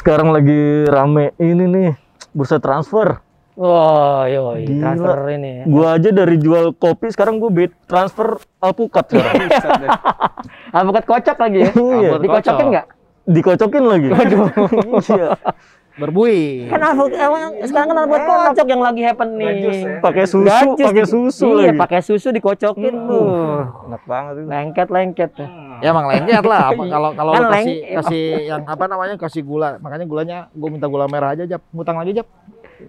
sekarang lagi rame ini nih bursa transfer. Wah, yoi, Gila. transfer ini ya. Gua aja dari jual kopi sekarang gue bid transfer alpukat sekarang. Alpukat kocok lagi ya. Iya. Dikocokin Kocok. nggak? Dikocokin lagi. Iya. Berbui. Kan alpukat emang sekarang kan alpukat kocok yang lagi happening. Pakai susu, pakai susu iya, lagi. pakai susu dikocokin tuh. Enak banget itu. Lengket-lengket tuh. Ya emang lengket lah. Apa- Kalau kalau Kan kasih leng- kasih yang apa namanya kasih gula, makanya gulanya gue minta gula merah aja jap. Ngutang lagi jap.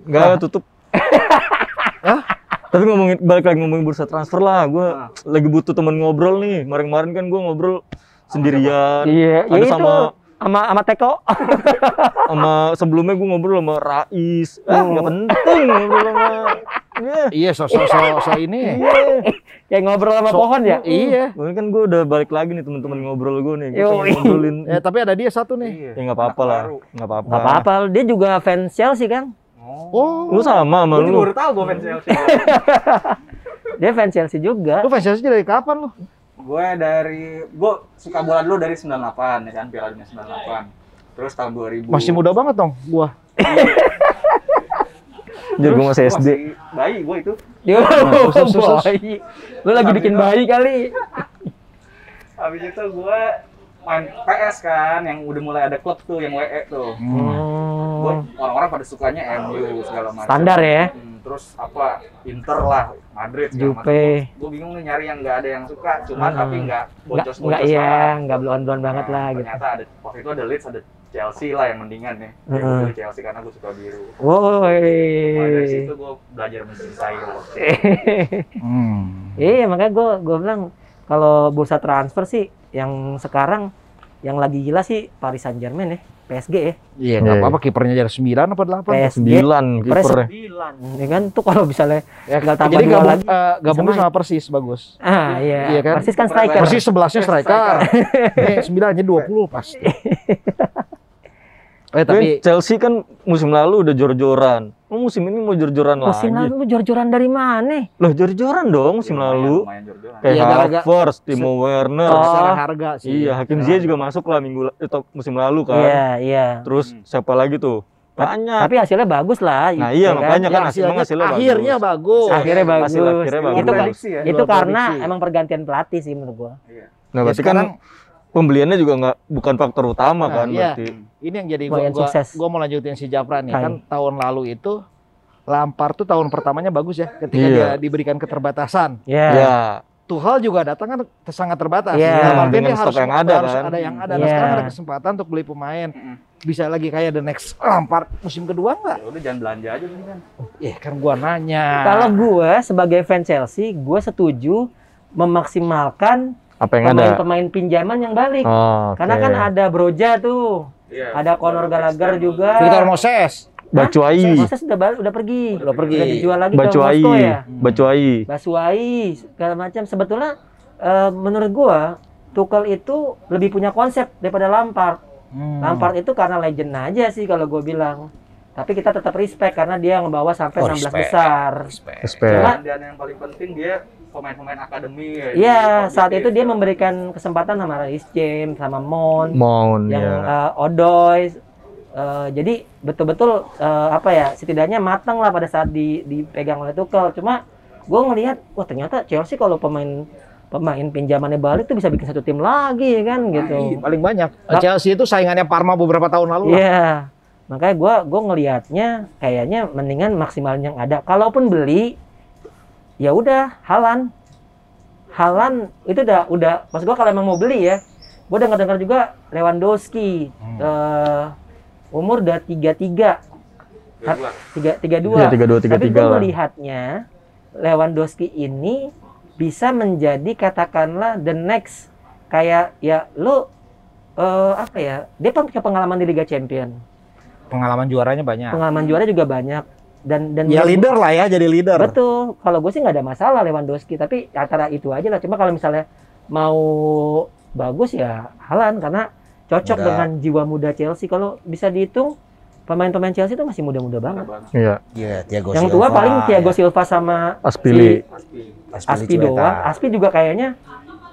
Enggak tutup. Tapi ngomongin balik lagi ngomongin bursa transfer lah, gue lagi butuh temen ngobrol nih. Kemarin-kemarin kan gue ngobrol sendirian. Iya, ya Ada itu sama sama Teko. sama sebelumnya gue ngobrol sama Rais. Ah, nggak penting ngobrol sama. Iya. Iya, so so so, so ini. Kayak ngobrol sama So- pohon ya. Iya. Ini kan gue udah balik lagi nih temen-temen ngobrol gue nih. Gue pengen ngobrolin. Ya, tapi ada dia satu nih. Ya nggak apa-apa lah, nggak apa-apa. Gak apa-apa, dia juga fans Chelsea kan. Oh, Lu sama sama Gue lu. baru tahu gue fans Chelsea. Dia fans Chelsea juga. lu fans Chelsea dari kapan lu? Gue dari gue suka bola dulu dari 98 ya kan Piala Dunia 98. Terus tahun 2000 Masih muda banget dong gua. Jadi gue masih SD. Bayi gue itu. Yo, sus, sus, sus. bayi. Lu lagi bikin bayi kali. Habis itu gue main PS kan yang udah mulai ada klub tuh yang WE tuh. Gue Hmm. orang-orang pada sukanya MU segala macam. Standar ya. Hmm, terus apa Inter lah, Madrid. Juve. Gue bingung nih nyari yang nggak ada yang suka, cuman Hmm. tapi nggak Enggak boncos-boncos enggak iya, banget. enggak blon-blon banget Nah, lah gitu. Ternyata ada waktu itu ada Leeds, ada Chelsea lah yang mendingan nih. Ya, Hmm. gue pilih Chelsea karena gue suka biru. Woi. Mulai dari situ gue belajar mencintai lo. Hmm. Iya, makanya gue gue bilang kalau bursa transfer sih yang sekarang yang lagi gila sih Paris Saint Germain ya, PSG ya. Iya, enggak Iya. apa-apa kipernya jadi 9 apa 8. PSG. Sembilan Persis kipernya. sembilan. Ya kan tuh kalau misalnya Ya, tinggal tambah jadi gabung lagi. eh, gabungnya Bisa main. sama Persis bagus. ah iya, Iya kan? Persis kan striker. Persis 11-nya striker. Eh, 9-nya 20 pasti. Eh Tapi Chelsea kan musim lalu udah jor-joran. Lu musim ini mau jor-joran Musim lagi. lalu lu jor-joran dari mana? Loh jor-joran dong musim Lumayan- lalu. lumayan jor-joran. Kayak Iya, gara-gara- Havertz, Timo Werner. Oh. secara harga sih. Iya, Hakim Ziyech juga masuk lah minggu itu musim lalu kan. Iya, iya. Terus Hmm. siapa lagi tuh? Banyak. Tapi hasilnya bagus lah. Nah, ya iya, kan? makanya Ya, kan emang hasilnya bagus. akhirnya bagus. Akhirnya bagus. Hasil akhirnya bagus. Itu kan Prediksi ya. itu Luar karena prediksi. emang pergantian pelatih sih menurut gua. Iya. Nah, Ya, berarti sekarang- kan pembeliannya juga nggak bukan faktor utama Nah, kan iya. berarti. Ini yang jadi gua, gua, sukses. gua mau lanjutin si Japran nih. Hai. Kan tahun lalu itu Lampard tuh tahun pertamanya bagus ya ketika Iya. dia diberikan keterbatasan. Ya. Ya, Tuchel juga datang kan sangat terbatas. Iya. Dalam artian Dengan dia harus, stok yang ada, harus kan. ada yang ada. Nah, Iya. sekarang ada kesempatan untuk beli pemain. Bisa lagi kayak the next Lampard musim kedua nggak? Ya udah jangan belanja aja kan. Eh kan gua nanya. Kalau gua sebagai fans Chelsea, gua setuju memaksimalkan apa yang ada? pemain-pemain pinjaman yang balik. Oh, Karena oke. kan ada Broja tuh, Iya. ada Conor Gallagher juga. Victor Moses. Bacuai, Moses udah bal- udah pergi. Udah pergi. Udah dijual lagi ke Bacuai, Moskow ya. Bacuai. Basuai segala macam. Sebetulnya eh, menurut gua Tuchel itu lebih punya konsep daripada Lampard. Hmm. Lampard itu karena legend aja sih kalau gue bilang. Tapi kita tetap respect karena dia ngebawa sampai Oh, 16 respect. besar. Respect. Cuma- Dan yang paling penting dia pemain-pemain akademi ya. Iya, saat itu dia memberikan kesempatan sama Rice James, sama Mount, Mon yang ya. eh, Odoi. Eh, jadi betul-betul eh, apa ya, setidaknya matang lah pada saat di, dipegang oleh Tuchel. Cuma gue ngelihat, wah ternyata Chelsea kalau pemain pemain pinjamannya balik tuh bisa bikin satu tim lagi ya kan gitu. Ih, paling banyak. Chelsea itu saingannya Parma beberapa tahun lalu lah. Makanya gua gua ngelihatnya kayaknya mendingan maksimalin yang ada. Kalaupun beli ya udah Halan. Halan itu udah udah maksud gua kalau emang mau beli ya. Gua dengar-dengar juga Lewandowski Hmm. eh, umur udah 33, Kedua. 3 32. Iya, tiga dua tiga Tapi tiga gua lah. melihatnya Lewandowski ini bisa menjadi katakanlah the next kayak ya lu eh, apa ya? Dia punya pengalaman di Liga Champion Pengalaman juaranya banyak. pengalaman juara juga banyak dan dan Ya leader lah ya, jadi leader. betul kalau gue sih nggak ada masalah Lewandowski tapi antara itu aja lah cuma kalau misalnya mau bagus ya Halan karena cocok Muda. dengan jiwa muda Chelsea kalau bisa dihitung pemain-pemain Chelsea itu masih muda-muda banget Iya, Iya, Thiago yang tua paling Thiago Silva sama Aspili. Pasti. Aspi doang Aspi juga kayaknya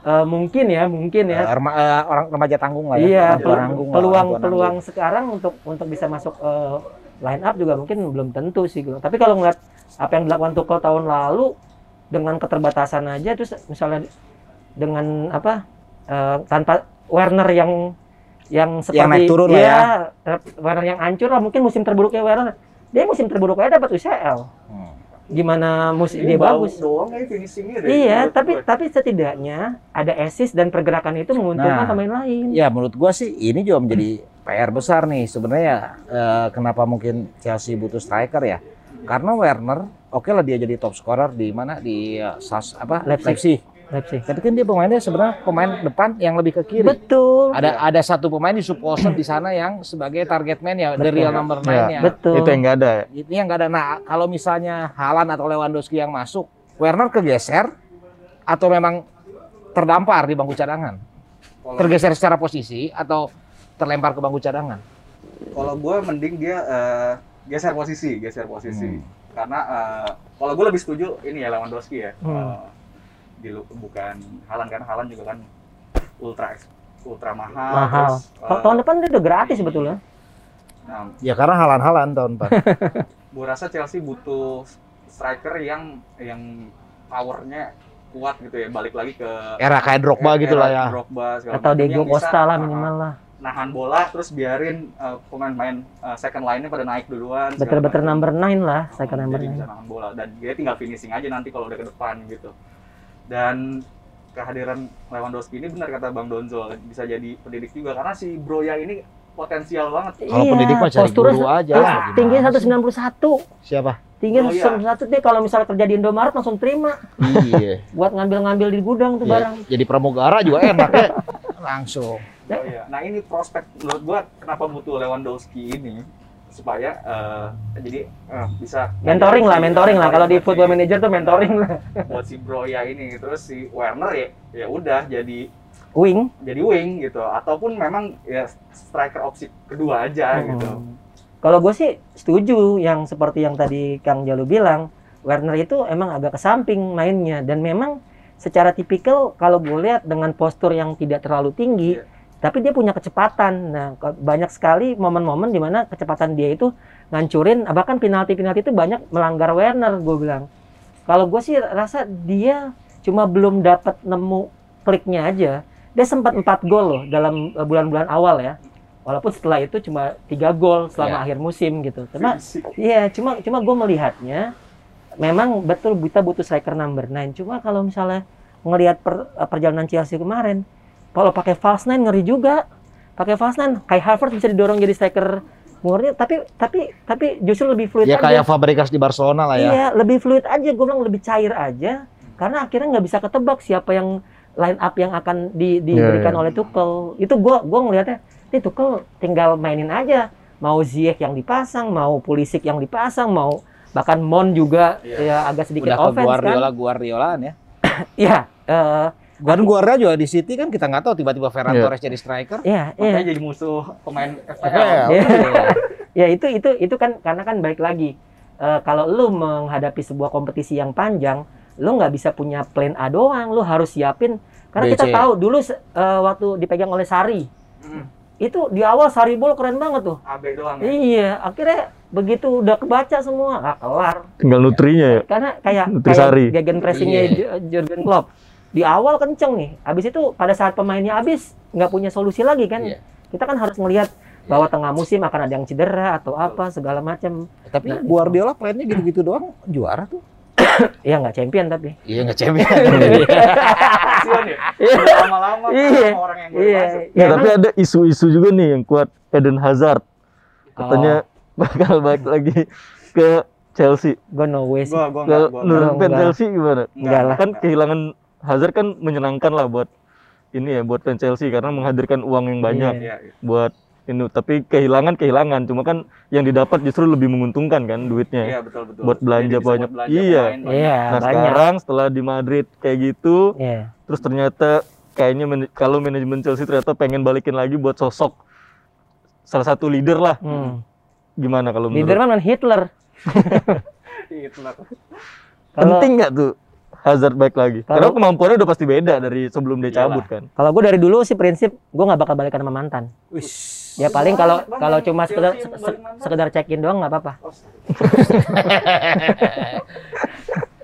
eh, mungkin ya, mungkin ya. rema- eh, orang remaja tanggung lah ya. Iya, lah, peluang peluang nanggung. sekarang untuk untuk bisa masuk eh, line up juga mungkin belum tentu sih. gue. Tapi kalau ngeliat apa yang dilakukan Tuchel tahun lalu dengan keterbatasan aja, terus misalnya dengan apa eh, tanpa Werner yang yang seperti naik turun ya. ter- Werner yang hancur lah mungkin musim terburuknya Werner. Dia musim terburuknya dapat UCL. Hmm. Gimana musim Ini dia bagus? doang ya finishingnya deh. Iya, menurut tapi gue. tapi setidaknya ada assist dan pergerakan itu menguntungkan Nah. pemain lain. Ya menurut gua sih ini juga menjadi PR besar nih sebenarnya eh, kenapa mungkin Chelsea butuh striker ya karena Werner oke lah dia jadi top scorer di mana di eh, Sas apa Leipzig. Leipzig. Leipzig. Tapi kan dia pemainnya sebenarnya pemain depan yang lebih ke kiri. Betul. Ada ada satu pemain di supporter di sana yang sebagai target man ya, the Betul. real number nine ya. Betul. Itu yang nggak ada ya. Ini yang nggak ada. Nah, kalau misalnya Haaland atau Lewandowski yang masuk, Werner kegeser atau memang terdampar di bangku cadangan? Tergeser secara posisi atau terlempar ke bangku cadangan? Kalau gue mending dia eh, geser posisi, geser posisi. Hmm. Karena eh, kalau gue lebih setuju ini ya Lewandowski ya. Hmm. Eh, di lu- bukan Halan kan Halan juga kan ultra ultra mahal. Mahal. Terus, eh, Kalau tahun depan dia udah gratis sebetulnya. nah, Ya karena Haaland-Haaland tahun depan. gue rasa Chelsea butuh striker yang yang powernya kuat gitu ya. Balik lagi ke Era kayak Drogba gitu lah ya. Drogba, Atau Diego Costa lah uh, minimal lah. nahan bola terus biarin uh, pemain-pemain uh, second line-nya pada naik duluan. Betul-betul macam. number 9 lah, Oh, second number jadi 9. bisa nahan bola dan dia tinggal finishing aja nanti kalau udah ke depan gitu. Dan kehadiran Lewandowski ini benar kata Bang Donzo bisa jadi pendidik juga karena si Broya ini potensial banget. Kalau pendidik mah cari guru aja. terus tingginya sih? 191. Siapa? Tingginya Oh, iya. 191 dia kalau misalnya kerja di Indomaret langsung terima iya. buat ngambil-ngambil di gudang tuh Iya. barang. Jadi pramugara juga enak ya. Langsung. Oh, iya. Nah ini prospek menurut gua kenapa butuh Lewandowski ini supaya eh, jadi eh, bisa Mentoring lah, mentoring lah. Kalau di Football Manager tuh mentoring lah. buat si Broya ini terus si Werner ya ya udah jadi Wing. jadi wing gitu ataupun memang ya striker opsi kedua aja gitu. Hmm. Kalau gue sih setuju yang seperti yang tadi Kang Jalu bilang, Werner itu emang agak ke samping mainnya dan memang secara tipikal kalau gue lihat dengan postur yang tidak terlalu tinggi, Iya. Tapi dia punya kecepatan. Nah, banyak sekali momen-momen di mana kecepatan dia itu ngancurin, bahkan penalti-penalti itu banyak melanggar Werner, gue bilang. Kalau gue sih rasa dia cuma belum dapat nemu kliknya aja. Dia sempat 4 gol loh dalam eh, bulan-bulan awal ya. Walaupun setelah itu cuma tiga gol selama Ya. akhir musim gitu. Cuma iya, cuma cuma gue melihatnya memang betul kita butuh striker number 9. Cuma kalau misalnya ngelihat per- perjalanan Chelsea kemarin, kalau pakai false nine ngeri juga. Pakai false nine, Kai Havertz bisa didorong jadi striker murni, tapi tapi tapi justru lebih fluid Ya aja. kayak Fabregas di Barcelona lah ya. Iya, lebih fluid aja. Gue bilang lebih cair aja. Karena akhirnya nggak bisa ketebak siapa yang line up yang akan di- diberikan Iya, iya. oleh Tuchel. Itu gue gua ngelihatnya, ini Tuchel tinggal mainin aja. Mau Ziyech yang dipasang, mau Pulisic yang dipasang, mau bahkan Mon juga Iya. ya agak sedikit Udah ke offense Guardiola kan. Guardiolaan ya. Iya, eh, Dan Guardiola juga di City kan kita nggak tahu tiba-tiba Ferran Iya. Torres jadi striker. iya, iya. Makanya jadi musuh pemain FPL. FPL. Iya. ya itu itu itu kan karena kan baik lagi Eh, kalau lu menghadapi sebuah kompetisi yang panjang lu nggak bisa punya plan A doang lu harus siapin karena kita BC. tahu dulu eh, waktu dipegang oleh Sari Hmm, itu di awal Sari Ball keren banget tuh AB doang ya. iya akhirnya begitu udah kebaca semua nggak kelar Tinggal nutrinya ya. karena kayak kayak gegen pressingnya Iya. Ju- Jurgen Klopp di awal kenceng nih habis itu pada saat pemainnya habis nggak punya solusi lagi kan Iya. kita kan harus melihat bahwa tengah musim akan ada yang cedera atau apa segala macam Tapi Nah, Guardiola plannya gitu-gitu doang juara tuh. ya nggak champion tapi Iya nggak champion. Kasian ya. Lama-lama Iya. orang yang iya. Ya, tapi ada isu-isu juga nih yang kuat Eden Hazard. Katanya bakal balik lagi ke Chelsea. gue no way sih fans Enggak. Chelsea gimana? Enggak lah. Kan kehilangan Hazard kan menyenangkan lah buat ini ya buat fans Chelsea karena menghadirkan uang yang banyak Iya. Iya, iya. buat ini tapi kehilangan kehilangan cuma kan yang didapat justru lebih menguntungkan kan duitnya Iya, betul betul. Buat belanja Jadi banyak. buat belanja Iya. banyak. iya nah banyak sekarang setelah di Madrid kayak gitu Iya. terus ternyata kayaknya man- kalau manajemen Chelsea ternyata pengen balikin lagi buat sosok salah satu leader lah Hmm. gimana kalau menurut leader kan Hitler Hitler. penting nggak tuh Hazard baik lagi. Kalau- Karena kemampuannya udah pasti beda dari sebelum dia Iyalah. cabut kan. Kalau gue dari dulu sih prinsip gue nggak bakal balikan sama mantan. Wis. Ya paling kalau kalau cuma Chelsea sekedar se- sekedar check in doang nggak apa-apa. Oh,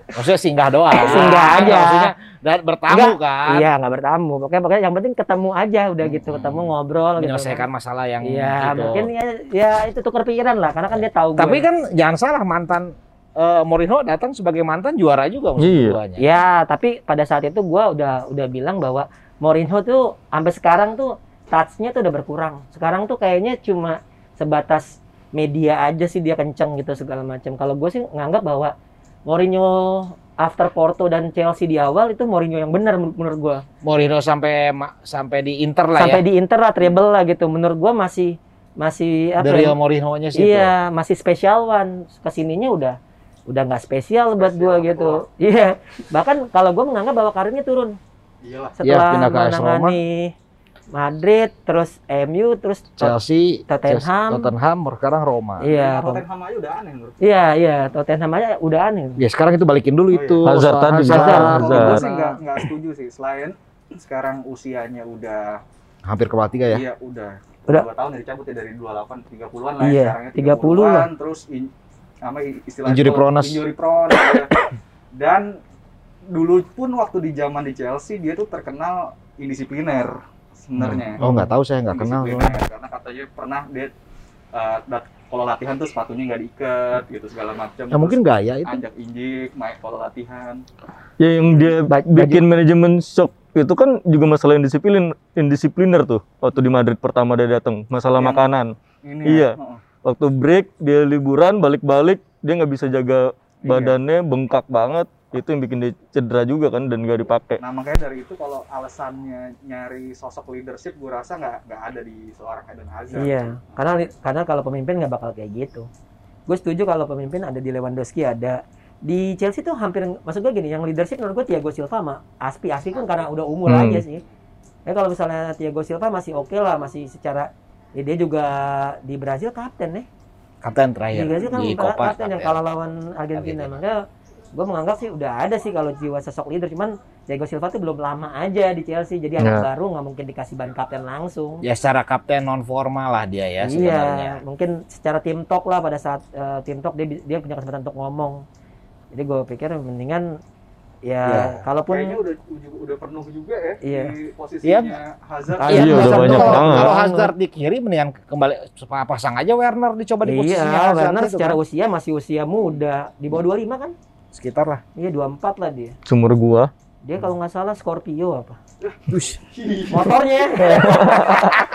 Maksudnya singgah doang. Singgah aja. Maksudnya dan bertamu Enggak, kan. Iya nggak bertamu. Pokoknya pokoknya yang penting ketemu aja udah gitu Hmm. ketemu ngobrol gitu. Menyelesaikan masalah yang Iya gitu. mungkin ya, ya itu tukar pikiran lah karena kan dia tahu gue. Tapi kan jangan salah mantan eh, Mourinho datang sebagai mantan juara juga maksud Iya. guanya. Ya, tapi pada saat itu gua udah udah bilang bahwa Mourinho tuh sampai sekarang tuh touch-nya tuh udah berkurang. Sekarang tuh kayaknya cuma sebatas media aja sih dia kenceng gitu segala macam. Kalau gue sih nganggap bahwa Mourinho after Porto dan Chelsea di awal itu Mourinho yang benar menur- menurut gua. Mourinho sampai sampai di Inter lah Sampai ya. di Inter lah treble lah gitu. Menurut gua masih masih apa? The ya, Mourinho-nya sih itu. Iya, masih spesial one. Ke sininya udah udah nggak spesial buat gua Spesial gitu. Iya. Bahkan kalau gua menganggap bahwa karirnya turun Iyalah. setelah pindah ke AS menangani Madrid, terus MU, terus Chelsea, Tottenham. Chelsea, Tottenham, sekarang Roma. iya, Nah, Tottenham aja udah aneh menurut. iya, iya, Tottenham aja udah aneh. Ya sekarang itu balikin dulu Oh, iya. itu. Hazard tadi, Hazard. Hazard. Kalau gue Hazard. sih nggak nggak setuju sih. Selain sekarang usianya udah Hampir kepala tiga ya. iya udah Udah. dua tahun dari cabut ya dari 28 30-an lah Iya, ya sekarang 30 lah. terus in, apa istilah Injury prone. injury prone ya. dan dulu pun waktu di zaman di Chelsea dia tuh terkenal indisipliner sebenarnya Oh nggak tahu saya nggak kenal. Karena katanya pernah dia uh, dat- kalau latihan tuh sepatunya nggak diikat gitu segala macam Ya mungkin gaya itu. anjak injik main kalau latihan Ya yang dia Ba- bikin manajemen shock itu kan juga masalah indisiplin indisipliner tuh waktu di Madrid pertama dia datang masalah Yang- makanan ini Iya. ya, heeh. Waktu break dia liburan balik-balik dia nggak bisa jaga Iya. badannya bengkak banget itu yang bikin dia cedera juga kan dan nggak dipakai Nah makanya dari itu kalau alasannya nyari sosok leadership, gue rasa nggak nggak ada di seorang Eden Hazard. Iya, karena karena kalau pemimpin nggak bakal kayak gitu. Gue setuju kalau pemimpin ada di Lewandowski ada di Chelsea tuh hampir maksud gue gini, yang leadership menurut gue Thiago Silva sama Aspi. Aspi kan karena udah umur Hmm. aja sih. Ya kalau misalnya Thiago Silva masih oke lah, masih secara ya dia juga di Brazil kapten nih. Kapten Di terakhir Brazil kan di kapten Copa. kapten yang kalah lawan Argentina. Argentina. Makanya gue menganggap sih udah ada sih kalau jiwa sosok leader, cuman Thiago Silva tuh belum lama aja di Chelsea, jadi anak Ya. baru nggak mungkin dikasih ban kapten langsung. Ya secara kapten non formal lah dia ya sebenarnya. Iya, mungkin secara tim talk lah pada saat eh, tim talk dia dia punya kesempatan untuk ngomong. Jadi gue pikir mendingan ya Iya. kalaupun Kayaknya udah udah, udah penuh juga ya Iya. di posisinya Hazard. Iya, udah Hazard banyak kalau, banget. Kalau Hazard di kiri mendingan kembali pasang aja Werner dicoba di posisinya iya, Hazard Werner itu secara kan. usia masih usia muda, di bawah 25 kan? sekitar lah. Iya, 24 lah dia. sumur gua Dia kalau nggak salah Scorpio apa? Motornya.